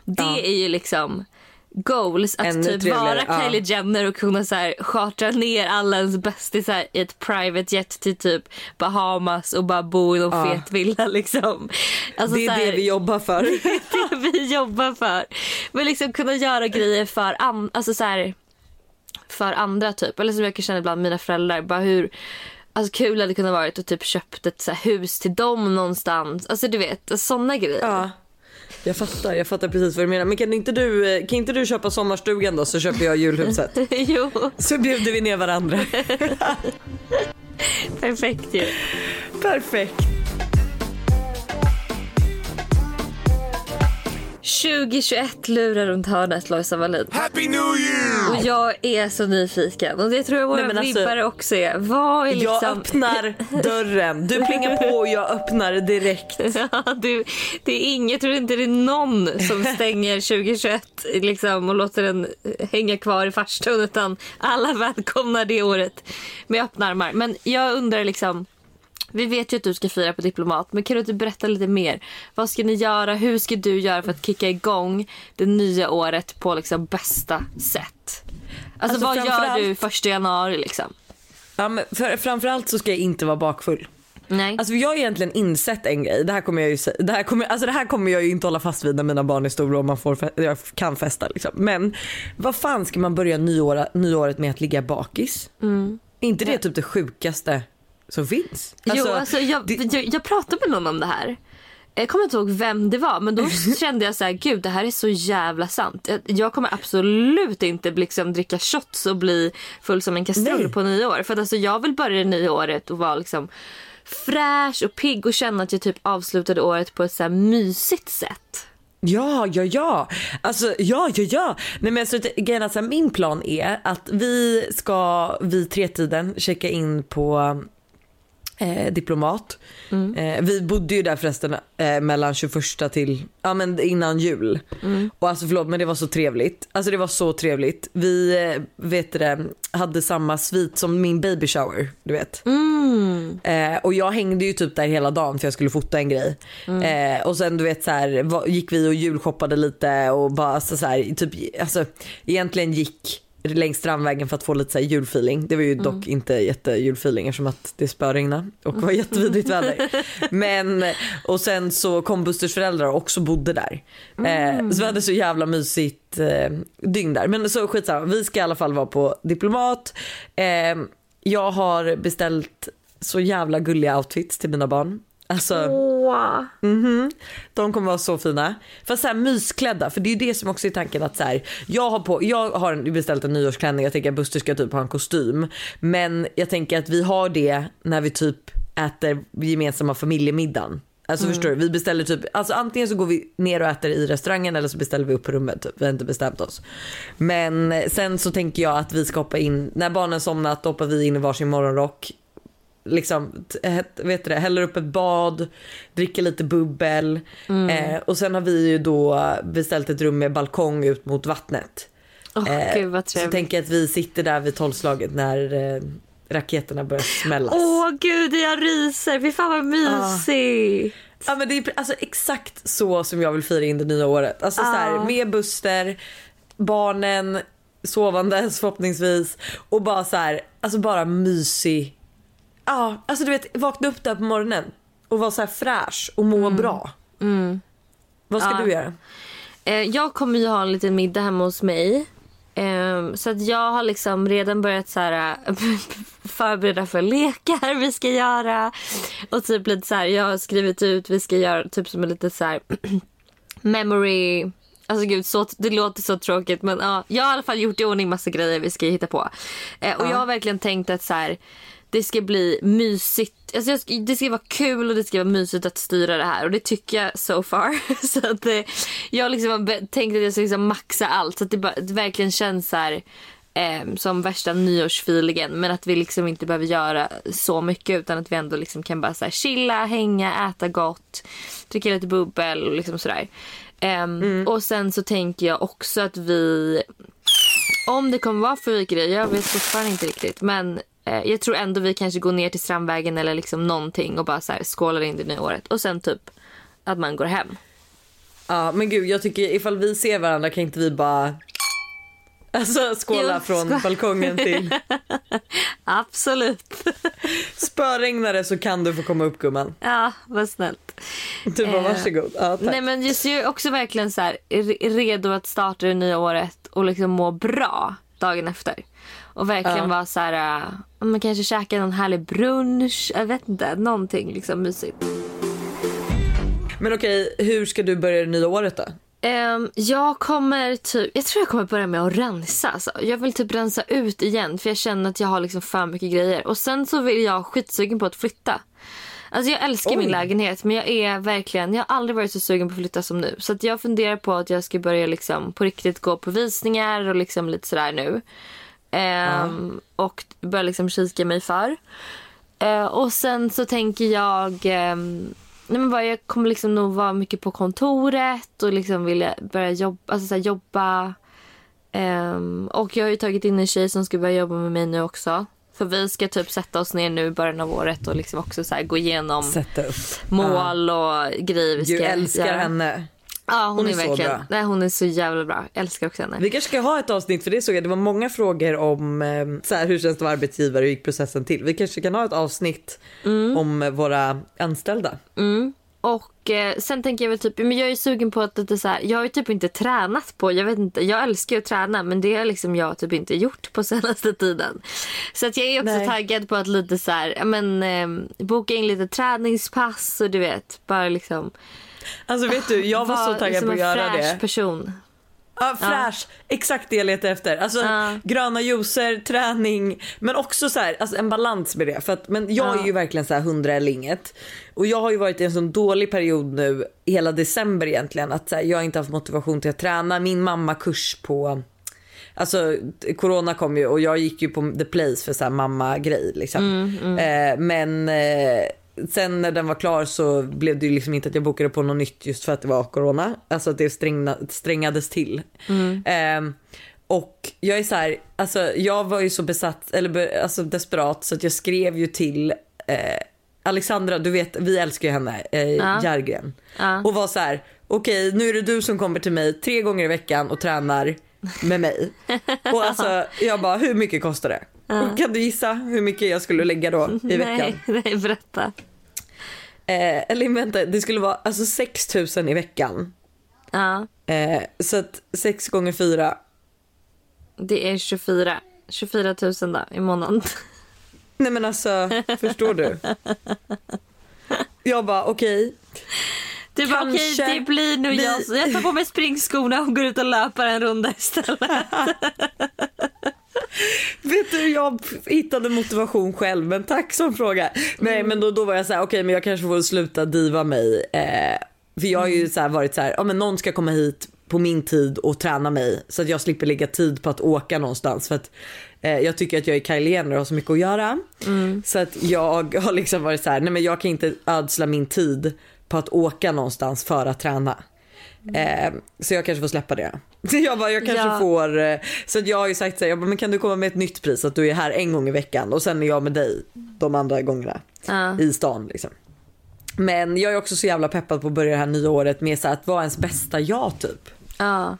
Det Ja. är ju liksom goals att Ännu typ trevligare, vara ja. Kylie Jenner och kunna så här chartra ner alla ens bästisar i ett private jet till typ Bahamas och bara bo i någon Ja. fet villa liksom. Alltså, det är här, det vi jobbar för. [laughs] det vi jobbar för. Men liksom kunna göra grejer för, an- alltså så här, för andra typ. Eller som jag kan känna ibland mina föräldrar. Bara hur alltså, kul det hade kunnat varit att typ köpt ett så hus till dem någonstans. Alltså du vet sådana grejer. Ja. Jag fattar, jag fattar precis vad du menar. Men kan inte du, eh, kan inte du köpa sommarstugan då så köper jag julhuset. [laughs] jo, Så bjuder vi ner varandra. [laughs] perfekt ju. Perfekt. 2021 lurar runt hörnet Lojsan Wallin. Happy New Year! Och jag är så nyfiken. Och det tror jag våra Nej, alltså, vibbare också är. Vad är liksom... Jag öppnar dörren. Du plingar på och jag öppnar direkt. [laughs] Ja, du, det är inget, jag tror inte det är någon som [laughs] stänger 2021 liksom, och låter den hänga kvar i farstun utan alla välkomnar det året med öppna armar. Men jag undrar liksom, vi vet ju att du ska fira på Diplomat men kan du inte berätta lite mer? Vad ska ni göra? Hur ska du göra för att kicka igång det nya året på liksom bästa sätt? Alltså, Alltså, vad gör du första januari liksom? Ja, men för, framförallt så ska jag inte vara bakfull. Nej. Alltså jag har egentligen insett en grej. Det här kommer jag ju, det här kommer, alltså det här kommer jag ju inte hålla fast vid när mina barn är stora och man får, jag kan festa liksom. Men vad fan ska man börja nyåra, nyåret med att ligga bakis? Mm. Är inte det typ det sjukaste som finns? jo, alltså jag, det- jag, jag pratade med någon om det här. Jag kommer inte ihåg vem det var men då [laughs] kände jag så här, gud det här är så jävla sant. Jag, kommer absolut inte liksom dricka shots och bli full som en kastrull på nyår. För att alltså jag vill börja det nya året och vara liksom fräsch och pigg och känna att jag typ avslutade året på ett så här mysigt sätt. Ja, ja, ja. Alltså ja, ja, ja. Nej, men så att, grejen är att så här, min plan är att vi ska vid tretiden checka in på eh, diplomat. Mm. Eh, vi bodde ju där förresten eh, mellan 21 till, ja men innan jul. Mm. Och alltså förlåt men det var så trevligt. Alltså det var så trevligt. Vi eh, vet det, hade samma svit som min baby shower, du vet. Mm. Eh, och jag hängde ju typ där hela dagen för jag skulle fota en grej. Mm. Eh, och sen du vet så här, gick vi och julshoppade lite och bara alltså, så här, typ, alltså egentligen gick längs Strandvägen för att få lite så julfeeling. Det var ju dock inte jättejulfeeling eftersom att det spöregnade och var jättevidrigt väder. [laughs] Men och sen så kom Busters föräldrar och också bodde där. Eh, så vi hade så jävla mysigt eh, dygn där. Men så skitsamma, vi ska i alla fall vara på Diplomat. Eh, jag har beställt så jävla gulliga outfits till mina barn. Alltså, Åh. Mhm. De kommer vara så fina. Fast så här mysklädda för det är ju det som också är tanken att så här, jag har, på, jag har beställt en nyårsklänning, jag tänker att Buster ska typ ha en kostym. Men jag tänker att vi har det när vi typ äter gemensamma familjemiddagen. Alltså förstår du? Vi beställer typ, alltså antingen så går vi ner och äter i restaurangen eller så beställer vi upp på rummet. Typ. Vi har inte bestämt oss. Men sen så tänker jag att vi ska hoppa in, när barnen somnat hoppar vi in i varsin morgonrock liksom, vet det, häller upp ett bad, dricker lite bubbel eh, och sen har vi ju då beställt ett rum med balkong ut mot vattnet. Åh, Eh, gud vad så tänker jag att vi sitter där vid tolvslaget när eh, raketerna börjar smällas. Åh gud jag ryser, fy fan vad mysigt. Ja men det är alltså exakt så som jag vill fira in det nya året. Alltså så här, Ja. med Buster, barnen sovandes förhoppningsvis och bara så här, alltså bara mysig. Ja, alltså du vet vakna upp där på morgonen och vara så här fräsch och må bra. Vad ska Ja. du göra? Eh, jag kommer ju ha en liten middag hemma hos mig. Eh, så att jag har liksom redan börjat så här, [laughs] förbereda för lekar vi ska göra. Och typ lite så här, jag har skrivit ut, vi ska göra typ som en lite så här [clears throat] memory Alltså gud, så, det låter så tråkigt men ja, jag har i alla fall gjort i ordning massa grejer vi ska hitta på. Eh, och jag har verkligen tänkt att så här, det ska bli mysigt. Alltså det ska vara kul och det ska vara mysigt att styra det här och det tycker jag so far. [laughs] så att det, jag liksom har tänkt att jag ska liksom maxa allt så att det, bara, det verkligen känns så här, eh, som värsta nyårsfeelingen men att vi liksom inte behöver göra så mycket utan att vi ändå liksom kan bara så här chilla, hänga, äta gott, dricka lite bubbel och liksom sådär. Ehm, Och sen så tänker jag också att vi om det kommer vara fyrverkerier, jag vet fortfarande inte riktigt. Men eh, jag tror ändå vi kanske går ner till Strandvägen eller liksom någonting och bara så här skålar in det nya året. Och sen typ att man går hem. Ja men gud jag tycker ifall vi ser varandra kan inte vi bara Alltså skåla Jo, från skål. balkongen till [laughs] Absolut. [laughs] spöregnar det så kan du få komma upp gumman. ja, vad snällt. Du bara Eh, varsågod. Ja, tack. Nej men just jag är också verkligen så här re- redo att starta det nya året och liksom må bra dagen efter. Och verkligen Ja. vara så här, äh, men kanske käka någon härlig brunch, jag vet inte, någonting liksom mysigt. Men okej, hur ska du börja det nya året då? Ehm, jag kommer typ, jag tror jag kommer börja med att rensa. Alltså. Jag vill typ rensa ut igen för jag känner att jag har liksom för mycket grejer. Och sen så vill jag skitsugen på att flytta. Alltså jag älskar min Oj. lägenhet men jag är verkligen, jag har aldrig varit så sugen på att flytta som nu. Så jag funderar på att jag ska börja liksom på riktigt gå på visningar och liksom lite sådär nu. Ehm, Och börja liksom kika mig för. Eh, och sen så tänker jag... ehm, nej men bara, jag kommer liksom nog vara mycket på kontoret och liksom vilja börja jobba. Alltså så här, jobba. Ehm, och jag har ju tagit in en tjej som ska börja jobba med mig nu också. För vi ska typ sätta oss ner nu i början av året och liksom också så gå igenom mål och grejer vi ska Du älskar göra. henne. Ja, hon, Hon är, är så verkligen, bra. Nej, hon är så jävla bra. Jag älskar också henne. Vi kanske ska ha ett avsnitt för det såg jag. Det var många frågor om eh, så här, hur känns det att vara arbetsgivare och hur gick processen till. Vi kanske kan ha ett avsnitt om eh, våra anställda. Och eh, sen tänker jag väl typ, men jag är sugen på att lite så här, jag har ju typ inte tränat på, jag vet inte, jag älskar ju att träna men det har liksom jag typ inte gjort på [laughs] senaste tiden. Så att jag är också Nej. taggad på att lite så här, men eh, boka in lite träningspass och du vet, bara liksom Alltså vet du, jag var så vara taggad på att göra fräsch det. person. Ja, fräsch, exakt det jag letar efter. Alltså Ja. gröna juicer, träning, men också så här, alltså en balans med det. För att, men jag Ja. är ju verkligen så här hundra eller inget. Och jag har ju varit i en sån dålig period nu hela december egentligen. Att så här, jag har inte haft motivation till att träna. Min mamma kurs på alltså corona kom ju och jag gick ju på the place för så här mamma-grej liksom. Eh, men eh, sen när den var klar så blev det ju liksom inte att jag bokade på något nytt just för att det var corona. Alltså att det strängna, strängades till. Eh, och jag är så här, alltså jag var ju så besatt, eller be, alltså desperat så att jag skrev ju till eh, Alexandra, du vet vi älskar ju henne, eh, Ja. Järgren. Ja. Och var så här, okej nu är det du som kommer till mig tre gånger i veckan och tränar med mig. Och alltså jag bara, hur mycket kostar det? Och kan du gissa hur mycket jag skulle lägga då i veckan? Nej, nej, berätta. Eh, eller vänta, det skulle vara alltså 6 000 i veckan. Ja, Eh, så att 6 gånger 4 det är 24. 24 000 då, i månaden. Nej men alltså, förstår du? [laughs] Jag bara okej. Du bara okej, Kanske det blir nog vi- jag. Så jag tar på mig springskorna och går ut och löper en runda istället. [laughs] Vet du, jag hittade motivation själv men tack som fråga. Nej men då, då var jag så här, okej men jag kanske får sluta diva mig. Eh, för jag har ju så här varit så här, ja men någon ska komma hit på min tid och träna mig så att jag slipper lägga tid på att åka någonstans. För att eh, jag tycker att jag är Kylie Jenner och har så mycket att göra. Så att jag har liksom varit så här, nej men jag kan inte ödsla min tid på att åka någonstans för att träna. Eh, så jag kanske får släppa det. [laughs] Jag bara, jag kanske Ja. får, eh, så jag har ju sagt så här, jag bara, men kan du komma med ett nytt pris att du är här en gång i veckan och sen är jag med dig de andra gångerna Ja. i stan liksom. Men jag är också så jävla peppad på att börja det här nya året med så här, att vara ens bästa jag typ. Ja.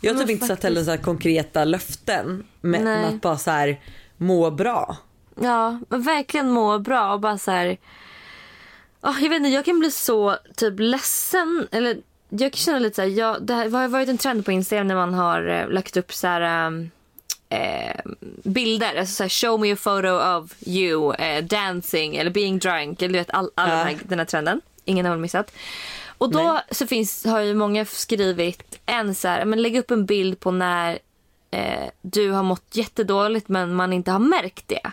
Jag har typ inte satt heller så här konkreta löften men Nej. att bara så här må bra. Ja, verkligen må bra och bara så här. Oh, jag vet inte, jag kan bli så typ ledsen. Eller jag kan känna lite så här, jag, det här har varit en trend på Instagram när man har eh, lagt upp så här eh, bilder. Alltså så här, show me a photo of you eh, dancing eller being drunk. Eller du vet all, all Ja. den, här, den här trenden. Ingen har väl missat. Och då Nej. så finns, har ju många skrivit en så här, men lägg upp en bild på när eh, du har mått jättedåligt men man inte har märkt det.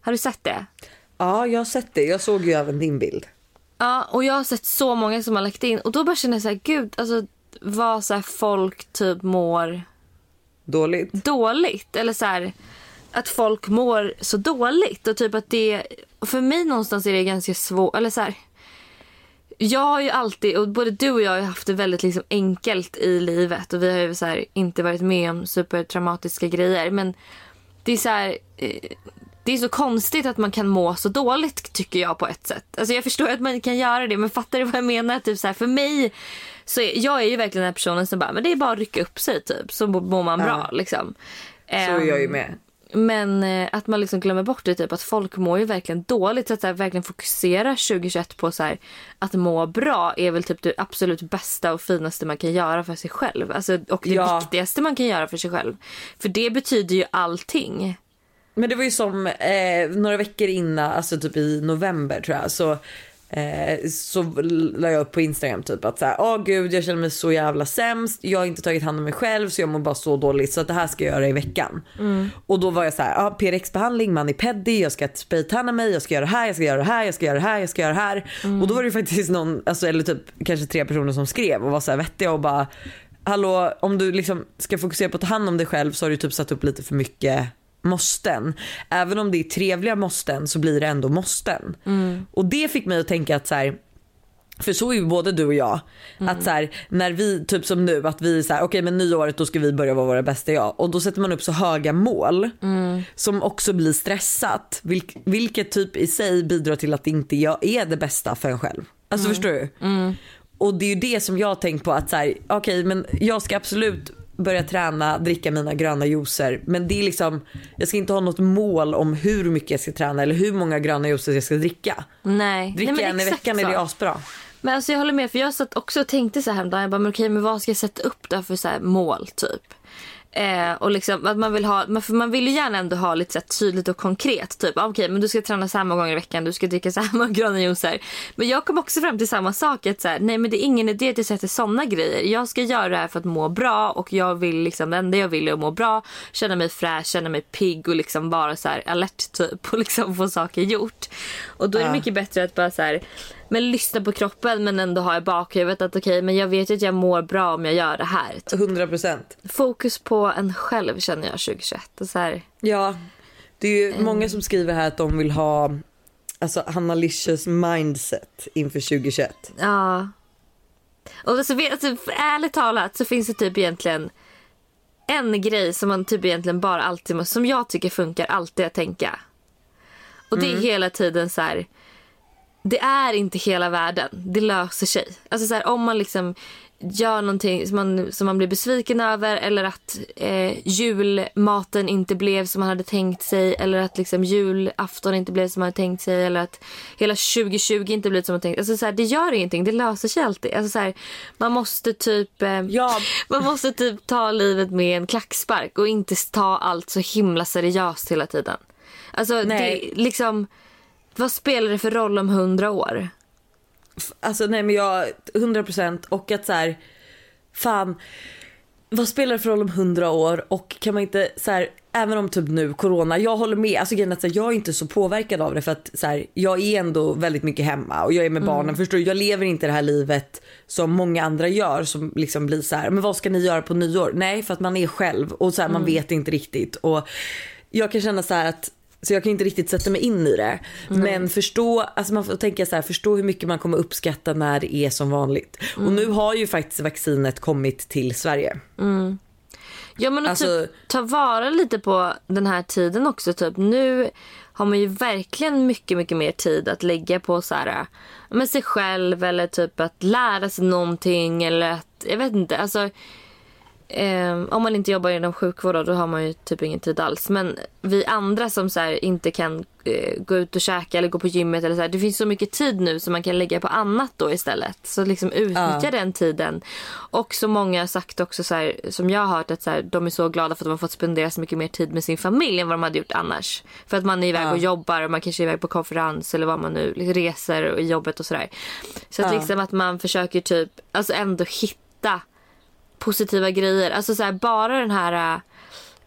Har du sett det? Ja jag har sett det, jag såg ju även din bild. Ja, och jag har sett så många som har lagt in. Och då bara känner jag så här, gud, alltså vad så här folk typ mår Dåligt. dåligt. Eller så här att folk mår så dåligt. Och typ att det och för mig någonstans är det ganska svårt eller så här jag har ju alltid, och både du och jag har haft det väldigt liksom enkelt i livet. Och vi har ju så här inte varit med om supertraumatiska grejer. Men det är så här eh, det är så konstigt att man kan må så dåligt tycker jag på ett sätt. Alltså jag förstår att man kan göra det men fattar du vad jag menar? Typ så här, för mig så är, jag är ju verkligen den här personen som bara, men det är bara att rycka upp sig typ så mår man bra liksom. Så är jag ju Ehm, med. Men eh, att man liksom glömmer bort det typ att folk mår ju verkligen dåligt. Så att så här, verkligen fokusera 2021 på så här, att må bra är väl typ det absolut bästa och finaste man kan göra för sig själv. Alltså, och det Ja. viktigaste man kan göra för sig själv. För det betyder ju allting. Men det var ju som eh, några veckor innan, alltså typ i november tror jag, så, eh, så la jag upp på Instagram typ att så här, åh gud jag känner mig så jävla sämst, jag har inte tagit hand om mig själv så jag mår bara så dåligt så att det här ska jag göra i veckan. Och då var jag så här, ja, PRX-behandling, manipedi, jag ska spraytanna mig, jag ska göra det här, jag ska göra det här, jag ska göra det här, jag ska göra det här. Och då var det faktiskt någon, alltså, eller typ kanske tre personer som skrev och var så här vettiga och bara hallå om du liksom ska fokusera på att ta hand om dig själv så har du typ satt upp lite för mycket måsten. Även om det är trevliga måsten så blir det ändå måsten. Och det fick mig att tänka att så här, för så är ju både du och jag. Att så här, när vi, typ som nu, att vi är så här, okej men nyåret då ska vi börja vara våra bästa jag. Och då sätter man upp så höga mål som också blir stressat. Vilk, vilket typ i sig bidrar till att inte jag är det bästa för en själv. Alltså förstår du? Och det är ju det som jag har tänkt på att så här, okej men jag ska absolut börja träna, dricka mina gröna juicer. Men det är liksom, jag ska inte ha något mål om hur mycket jag ska träna eller hur många gröna juicer jag ska dricka. Nej. Dricka Nej, en i veckan är så. det asbra. Men alltså jag håller med för jag satt också och tänkte så här häromdagen. Jag bara, men okej men vad ska jag sätta upp då för så här mål typ? Eh, och liksom att man vill ha, man- för man vill ju gärna ändå ha lite så här tydligt och konkret. Typ ah, okej men du ska träna så här många gånger i veckan, du ska dricka så här många [laughs] gröna juicer. Men jag kom också fram till samma sak. Att så här, nej men det är ingen idé att jag sätter sådana grejer. Jag ska göra det här för att må bra och jag vill liksom, det enda jag vill är att må bra. Känna mig fräsch, känna mig pigg och liksom vara så här alert typ [laughs] och liksom få saker gjort. Och då är det mycket bättre att bara så här men lyssna på kroppen men ändå ha i bakhuvudet att okej men jag vet ju att jag mår bra om jag gör det här. Typ. 100 procent. Fokus på en själv känner jag 2021. Och så här, Ja, det är ju många som skriver här att de vill ha alltså Hanna Licious mindset inför 2021. ja. Och så vet, alltså, för ärligt talat så finns det typ egentligen en grej som man typ egentligen bara alltid måste, som jag tycker funkar alltid att tänka. Och det är hela tiden så här. Det är inte hela världen. Det löser sig. Alltså så här, om man liksom gör någonting som man, som man blir besviken över eller att eh, julmaten inte blev som man hade tänkt sig eller att liksom julafton inte blev som man hade tänkt sig eller att hela 2020 inte blev som man tänkt alltså så här, Det gör ingenting, det löser sig alltid. Alltså så här, man måste typ eh, Ja, [laughs] man måste typ ta livet med en klackspark och inte ta allt så himla seriöst hela tiden. Alltså Nej. det liksom vad spelar det för roll om hundra år? alltså nej men jag 100 procent och att så här, fan vad spelar det för roll om 100 år och kan man inte så här, även om typ nu corona, jag håller med, alltså grejen att jag är inte så påverkad av det för att så här, jag är ändå väldigt mycket hemma och jag är med barnen, förstår du? Jag lever inte det här livet som många andra gör som liksom blir så här, men vad ska ni göra på nyår? Nej, för att man är själv och så här, man vet inte riktigt och jag kan känna så här att så jag kan inte riktigt sätta mig in i det. Men förstå, alltså man får tänka så här, förstå hur mycket man kommer uppskatta när det är som vanligt. Och nu har ju faktiskt vaccinet kommit till Sverige. Ja men att Alltså- typ ta vara lite på den här tiden också. Typ. Nu har man ju verkligen mycket, mycket mer tid att lägga på så här, med sig själv eller typ att lära sig någonting eller att, jag vet inte. Alltså, eh, om man inte jobbar inom sjukvård då, då har man ju typ ingen tid alls. Men vi andra som så här, inte kan eh, gå ut och käka eller gå på gymmet eller så här, det finns så mycket tid nu som man kan lägga på annat då istället. Så liksom utnyttja Ja. den tiden. Och så många har sagt också så här, som jag har hört att så här, de är så glada för att de har fått spendera så mycket mer tid med sin familj än vad de hade gjort annars. För att man är iväg Ja. och jobbar och man kanske är iväg på konferens eller vad man nu liksom reser och i jobbet och sådär. Så att Ja. liksom att man försöker typ alltså ändå hitta positiva grejer. Alltså så här, bara den här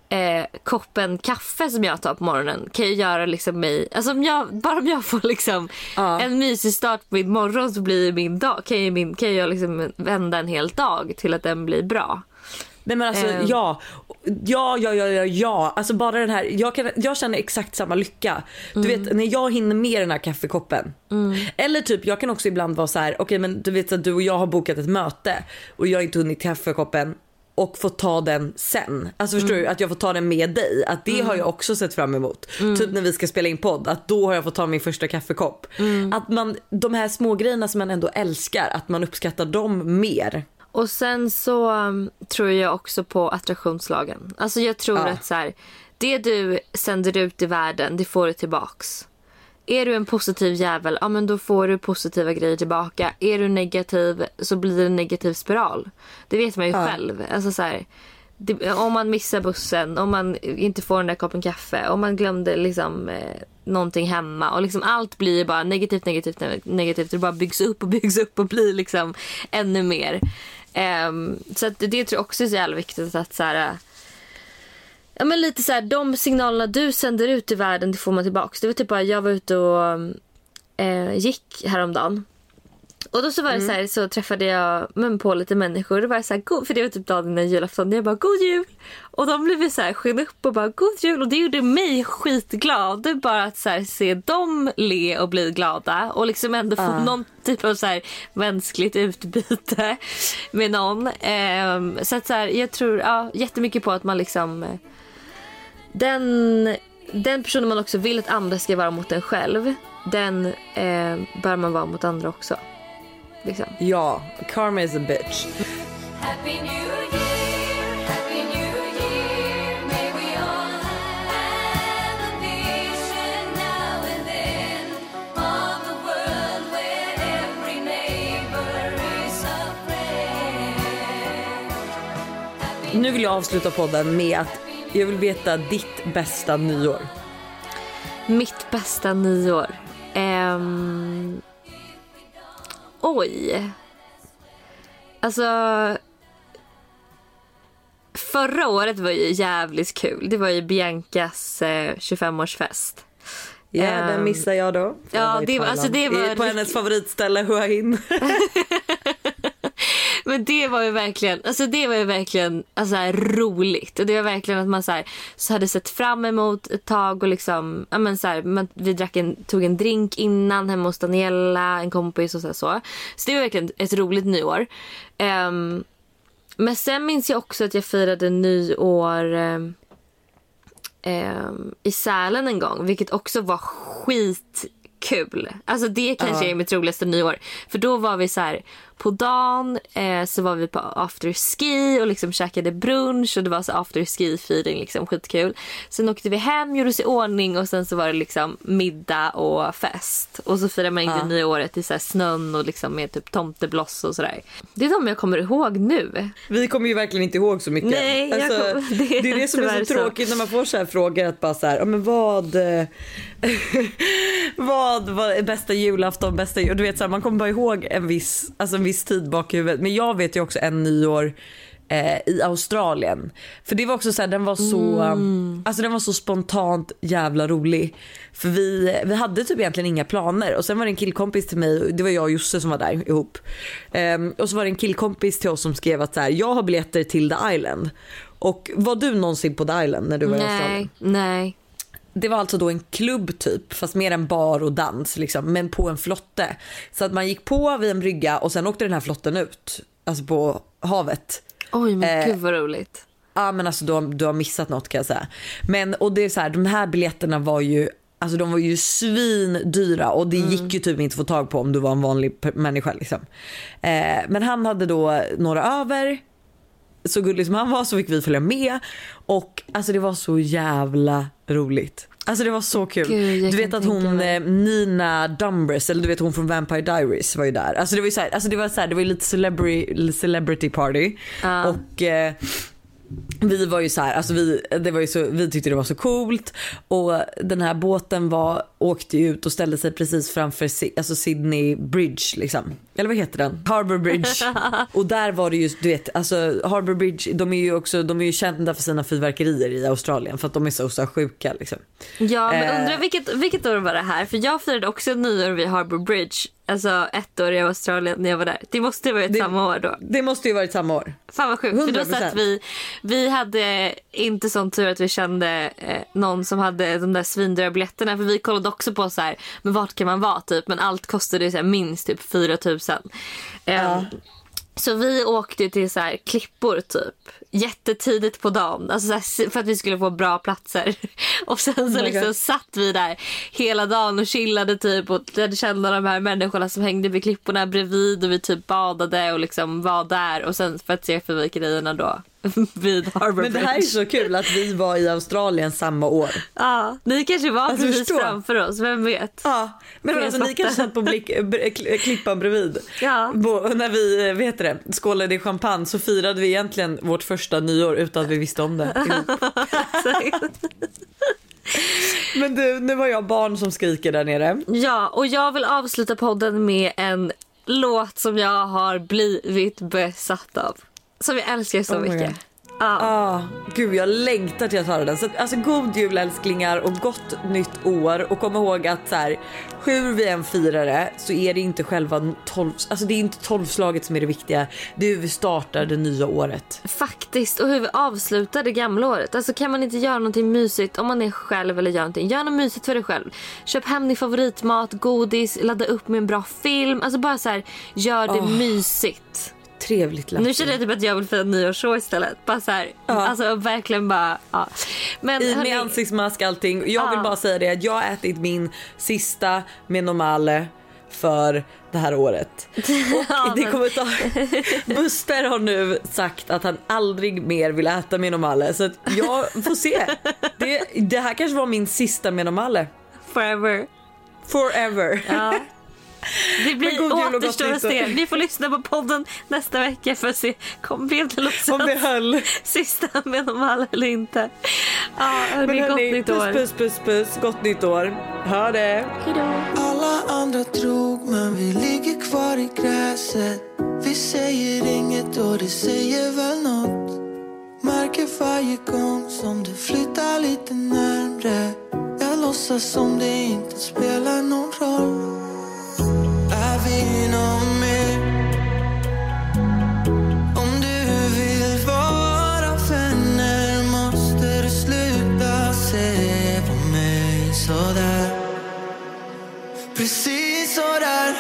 eh, koppen kaffe som jag tar på morgonen kan ju göra liksom mig, alltså om jag, bara om jag får liksom Ja. en mysig start på min morgon så blir min dag, kan ju, min, kan jag liksom vända en hel dag till att den blir bra. Nej men alltså Ehm. ja, ja, ja, ja, ja, ja. Alltså bara den här, jag, kan, jag känner exakt samma lycka. Du vet när jag hinner med den här kaffekoppen. Eller typ jag kan också ibland vara så här, okej men du vet att du och jag har bokat ett möte och jag har inte hunnit kaffekoppen och få ta den sen. Alltså förstår du att jag får ta den med dig. Att det har jag också sett fram emot. Typ när vi ska spela in podd att då har jag fått ta min första kaffekopp. Att man, de här små grejerna som man ändå älskar, att man uppskattar dem mer. Och sen så um, tror jag också på attraktionslagen. Alltså jag tror Ja. att så här, det du sänder ut i världen, det får du tillbaks. Är du en positiv jävel, ja men då får du positiva grejer tillbaka. Är du negativ så blir det en negativ spiral. Det vet man ju Ja. själv. Alltså så här, det, om man missar bussen, om man inte får den där koppen kaffe, om man glömde liksom eh, någonting hemma och liksom allt blir bara negativt, negativt, negativt. Det bara byggs upp och byggs upp och blir liksom ännu mer. Um, så att det tror jag också är så jävla viktigt att så här, Ja men lite så här, de signalerna du sänder ut i världen det får man tillbaka. Det var typ bara, jag var ute och eh, gick häromdagen. Och då så var det så här, så träffade jag men, på lite människor. Det var så här, god, för det var typ dagen innan julafton. Jag bara god jul. Och de blev så här sken upp och bara god jul. Och det gjorde mig skitglad. Det bara att så här, se dem le och bli glada. Och liksom ändå få Ja. någon typ av så här, mänskligt utbyte med någon. Ehm, så att så här, jag tror ja, jättemycket på att man liksom den, den personen man också vill att andra ska vara mot en själv, den eh, bör man vara mot andra också. Liksom. Ja, karma is a bitch. Nu vill jag avsluta podden med att jag vill veta ditt bästa nyår. Mitt bästa nyår. Ehm, oj. Alltså. Förra året var ju jävligt kul. Det var ju Biancas eh, 25-årsfest. Ja, Ehm, den missar jag då. Ja, jag var det var- alltså, det var I- På hennes favoritställe Hua Hin. [laughs] Men det var ju verkligen, alltså det var ju verkligen alltså, här, roligt. Och det var verkligen att man så, här, så hade sett fram emot ett tag och liksom, ja men så här, man, vi drack en, tog en drink innan hemma hos Daniela, en kompis och så. här, så. Så det var verkligen ett roligt nyår. Um, men sen minns jag också att jag firade nyår um, i Sälen en gång, vilket också var skit skitkul. Alltså det kanske Ja. är mitt roligaste nyår. För då var vi så här på dagen eh, så var vi på afterski och liksom käkade brunch och det var så afterski feeling liksom skitkul. Sen åkte vi hem, gjorde oss i ordning och sen så var det liksom middag och fest. Och så firade man in Ja. det nya året i så snön och liksom med typ tomtebloss och sådär. Det är de jag kommer ihåg nu. Vi kommer ju verkligen inte ihåg så mycket. Nej, alltså, kommer- det, [laughs] det är är det som är så så. tråkigt när man får så här frågor att bara så här, men vad, eh, [laughs] vad var bästa julafton, bästa jul? Du vet så här, man kommer bara ihåg en viss, alltså en viss tid bak i huvudet. Men jag vet ju också en nyår eh, i Australien. För det var också så här, den var så, alltså den var så spontant jävla rolig. För vi, vi hade typ egentligen inga planer och sen var det en killkompis till mig, det var jag och Josse som var där ihop. Ehm, och så var det en killkompis till oss som skrev att så här, jag har biljetter till The Island. Och var du någonsin på The Island när du var i Australien? Nej, nej. Det var alltså då en klubb typ, fast mer en bar och dans liksom, men på en flotte. Så att man gick på vid en brygga och sen åkte den här flotten ut, alltså på havet. Oj men Eh, gud vad roligt. Ja men alltså du har, du har missat något kan jag säga. Men och det är så här, de här biljetterna var ju Alltså de var ju svindyra och det gick ju typ inte att få tag på om du var en vanlig människa liksom. Eh, men han hade då några över. Så gullig som han var så fick vi följa med och alltså det var så jävla roligt. Alltså det var så kul. Gud, du vet att hon eh, Nina Dumbress eller du vet hon från Vampire Diaries var ju där. Alltså det var ju så här, alltså det var så här, det var ju lite celebrity, celebrity party. Ja. Och eh, vi var ju så här, alltså vi, det var ju så, vi tyckte det var så coolt och den här båten var, åkte ut och ställde sig precis framför alltså Sydney Bridge liksom. Eller vad heter den? Harbour Bridge. [laughs] och där var det ju, du vet, alltså Harbour Bridge, de är ju också, de är ju kända för sina fyrverkerier i Australien för att de är så, så sjuka liksom. Ja, men Eh. undrar vilket, vilket år var det här? För jag firade också nyår vid Harbour Bridge. Alltså ett år i Australien när jag var där. Det måste ju varit Det- samma år då. Det måste ju varit samma år. Fan vad sjukt. För då 100%. satt vi, vi hade inte sån tur att vi kände eh, någon som hade de där svindyra biljetterna. För vi kollade också på så här, men vart kan man vara typ. Men allt kostade ju så här, minst typ 4 000. Ehm, Så vi åkte till så här klippor typ. Jättetidigt på dagen. Alltså så här, för att vi skulle få bra platser. [laughs] Och sen så my liksom satt vi där hela dagen och chillade typ. Och lärde känna de här människorna som hängde vid klipporna bredvid. Och vi typ badade och liksom var där. Och sen för att se fyrverkerierna då. [laughs] vid Harbour Men det här är så kul att vi var i Australien samma år. Ja, ni kanske var Alltså, precis förstå. framför oss. Vem vet? Ja, men Jag alltså, ni kanske satt på blick, klippan bredvid. Ja. Bo, när vi eh, vet det, skålade i champagne så firade vi egentligen vårt första nyår utan att vi visste om det. [laughs] Men du, nu var jag barn som skriker där nere. Ja, och jag vill avsluta podden med en låt som jag har blivit besatt av. Som jag älskar så Oh my mycket. Ja. Ah, gud jag längtar till att höra den. Så, alltså god jul älsklingar och gott nytt år och kom ihåg att så här, hur vi än firar det så är det inte själva tolv, alltså det är inte tolvslaget som är det viktiga. Det är hur vi startar det nya året. Faktiskt, och hur vi avslutar det gamla året. Alltså kan man inte göra någonting mysigt om man är själv eller gör någonting. Gör något mysigt för dig själv. Köp hem din favoritmat, godis, ladda upp med en bra film. Alltså bara så här, gör det mysigt. Trevligt Lasse. Nu känner jag typ att jag vill fira nyårsshow istället. Bara så här, Ja. alltså verkligen bara, ja. Men I hörni- med ansiktsmask allting. Jag vill Ja. bara säga det att jag har ätit min sista med normale för det här året. [laughs] Ja, det kommer ta... [laughs] Buster har nu sagt att han aldrig mer vill äta med normale så att jag får se. Det, det här kanske var min sista med normale. forever. Forever. Ja. [laughs] Det blir gott återstår att nytt se. Vi får lyssna på podden nästa vecka för att se kom Om det höll. sista [laughs] med dem alla eller inte. Ja, hörni, Men gott hörni, nytt puss år. puss puss puss. Gott nytt år. Hör det. Hejdå. Alla andra drog men vi ligger kvar i gräset Vi säger inget och det säger väl något Märker varje gång som du flyttar lite närmre Jag låtsas som det inte spelar någon roll Precis sådär.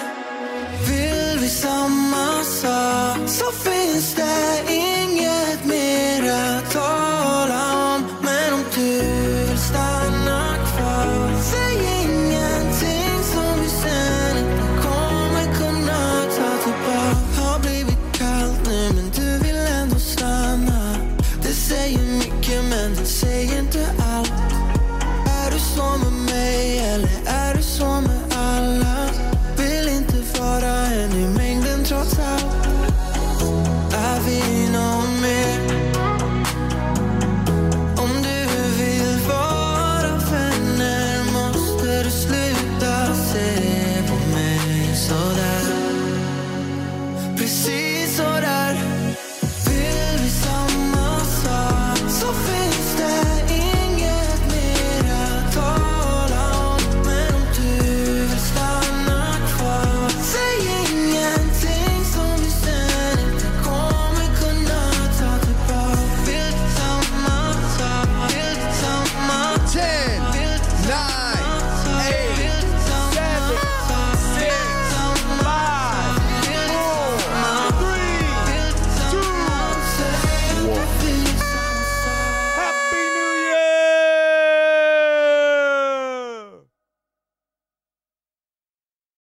Vill vi samma sak?